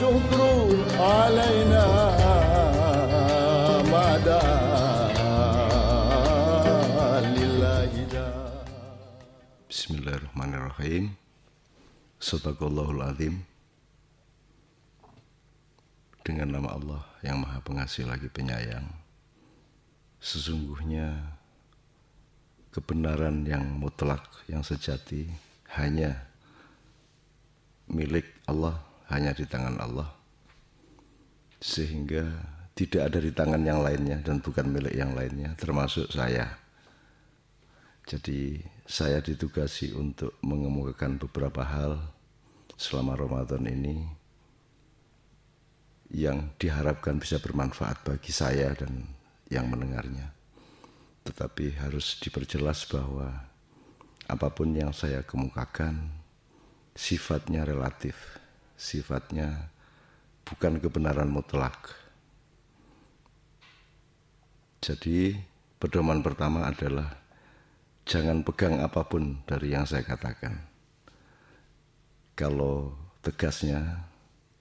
والشكر علينا ما دعا لله دار Bismillahirrahmanirrahim Sadaqallahul azim Dengan nama Allah yang maha pengasih lagi penyayang Sesungguhnya kebenaran yang mutlak, yang sejati Hanya milik Allah, hanya di tangan Allah. Sehingga tidak ada di tangan yang lainnya dan bukan milik yang lainnya Termasuk saya. Jadi saya ditugasi untuk mengemukakan beberapa hal selama Ramadan ini yang diharapkan bisa bermanfaat bagi saya dan yang mendengarnya. Tetapi harus diperjelas bahwa apa pun yang saya kemukakan sifatnya relatif, sifatnya bukan kebenaran mutlak. Jadi pedoman pertama adalah jangan pegang apa pun dari yang saya katakan. Kalau tegasnya,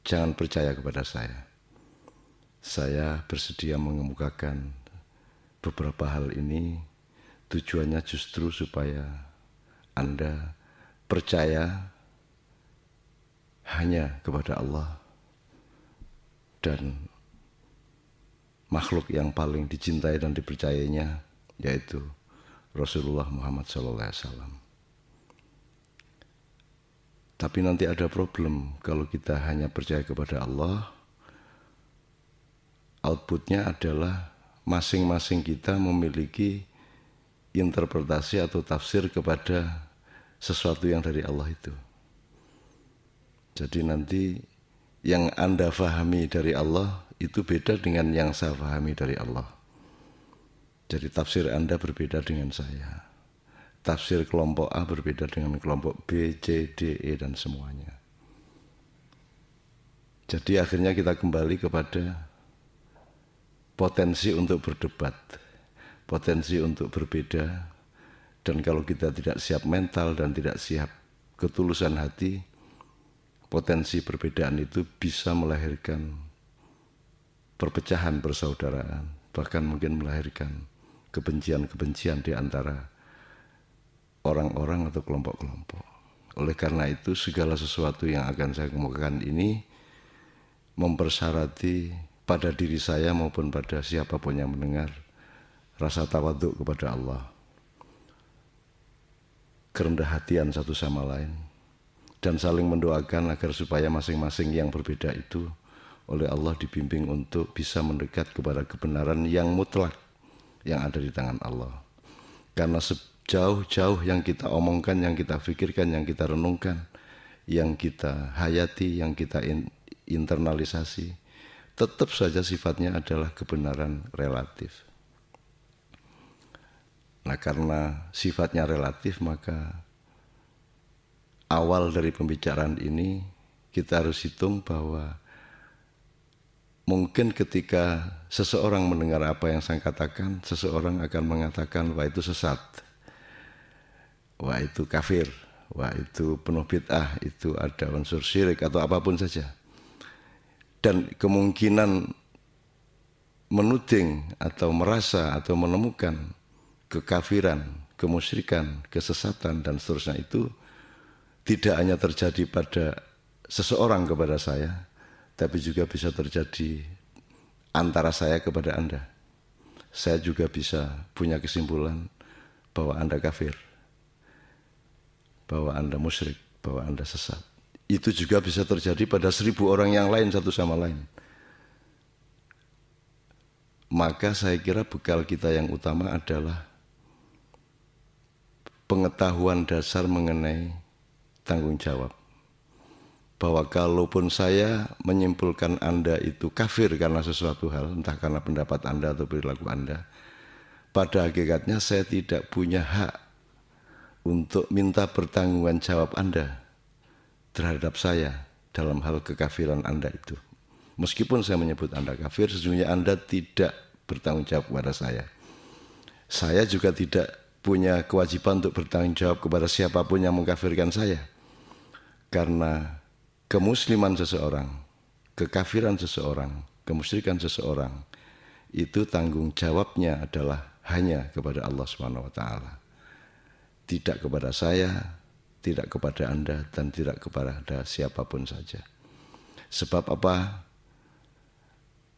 jangan percaya kepada saya. Saya bersedia mengemukakan beberapa hal ini tujuannya justru supaya Anda percaya hanya kepada Allah dan makhluk yang paling dicintai dan dipercayainya yaitu Rasulullah Muhammad SAW. Tapi nanti ada problem kalau kita hanya percaya kepada Allah. Outputnya adalah masing-masing kita memiliki interpretasi atau tafsir kepada sesuatu yang dari Allah itu. Jadi nanti yang Anda fahami dari Allah itu beda dengan yang saya fahami dari Allah. Jadi tafsir Anda berbeda dengan saya. Tafsir kelompok A berbeda dengan kelompok B, C, D, E dan semuanya. Jadi akhirnya kita kembali kepada potensi untuk berdebat, potensi untuk berbeda dan kalau kita tidak siap mental dan tidak siap ketulusan hati, potensi perbedaan itu bisa melahirkan perpecahan persaudaraan, bahkan mungkin melahirkan kebencian-kebencian di antara orang-orang atau kelompok-kelompok. Oleh karena itu segala sesuatu yang akan saya kemukakan ini mempersyaratkan pada diri saya maupun pada siapa pun yang mendengar rasa tawaduk kepada Allah. Kerendah hatian satu sama lain dan saling mendoakan agar supaya masing-masing yang berbeda itu oleh Allah dibimbing untuk bisa mendekat kepada kebenaran yang mutlak yang ada di tangan Allah. Karena sejauh-jauh yang kita omongkan, yang kita pikirkan, yang kita renungkan, yang kita hayati, yang kita internalisasi, tetap saja sifatnya adalah kebenaran relatif. Nah, karena sifatnya relatif, maka awal dari pembicaraan ini kita harus hitung bahwa Mungkin ketika seseorang mendengar apa yang saya katakan, seseorang akan mengatakan, wah itu sesat, wah itu kafir, wah itu penuh bid'ah, itu ada unsur syirik atau apa pun saja. Dan kemungkinan menuding atau merasa atau menemukan kekafiran, kemusyrikan, kesesatan dan seterusnya itu tidak hanya terjadi pada seseorang kepada saya, tapi juga bisa terjadi antara saya kepada Anda. Saya juga bisa punya kesimpulan bahwa Anda kafir, bahwa Anda musyrik, bahwa Anda sesat. Itu juga bisa terjadi pada seribu orang yang lain satu sama lain. Maka saya kira bekal kita yang utama adalah pengetahuan dasar mengenai tanggung jawab bahwa kalaupun saya menyimpulkan Anda itu kafir karena sesuatu hal, entah karena pendapat Anda atau perilaku Anda, pada hakikatnya saya tidak punya hak untuk minta pertanggungan jawab Anda terhadap saya dalam hal kekafiran Anda itu. Meskipun saya menyebut Anda kafir, sesungguhnya Anda tidak bertanggung jawab kepada saya. Saya juga tidak punya kewajiban untuk bertanggung jawab kepada siapa pun yang mengkafirkan saya. Karena kemusliman seseorang, kekafiran seseorang, kemusyrikan seseorang, itu tanggung jawabnya adalah hanya kepada Allah Subhanahu wa taala. Tidak kepada saya, tidak kepada Anda dan tidak kepada siapa pun saja. Sebab apa?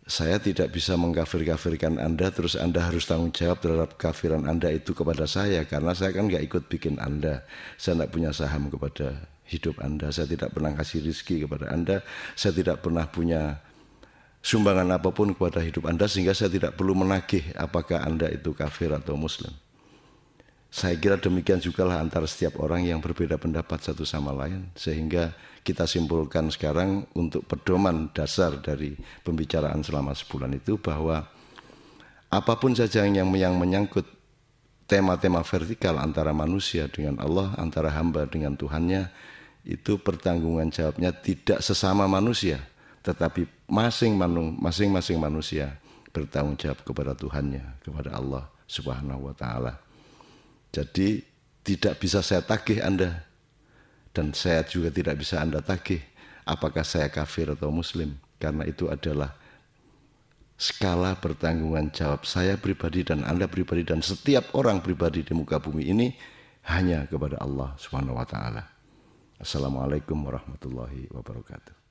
Saya tidak bisa mengkafir-kafirkan Anda terus Anda harus tanggung jawab terhadap kafiran Anda itu kepada saya karena saya kan nggak ikut bikin Anda. Saya tidak punya saham kepada hidup Anda. Saya tidak pernah kasih rizki kepada Anda. Saya tidak pernah punya sumbangan apa pun kepada hidup Anda sehingga saya tidak perlu menagih apakah Anda itu kafir atau muslim. Saya kira demikian juga lah antara setiap orang yang berbeda pendapat satu sama lain sehingga kita simpulkan sekarang untuk pedoman dasar dari pembicaraan selama sebulan itu bahwa apa pun saja yang yang menyangkut tema-tema vertikal antara manusia dengan Allah, antara hamba dengan Tuhannya, itu pertanggungan jawabnya tidak sesama manusia, tetapi masing-masing manusia bertanggung jawab kepada Tuhannya, kepada Allah Subhanahu wa taala. Jadi tidak bisa saya tagih Anda dan saya juga tidak bisa Anda tagih apakah saya kafir atau muslim karena itu adalah skala pertanggungan jawab saya pribadi dan Anda pribadi dan setiap orang pribadi di muka bumi ini hanya kepada Allah Subhanahu wa taala. Assalamualaikum warahmatullahi wabarakatuh.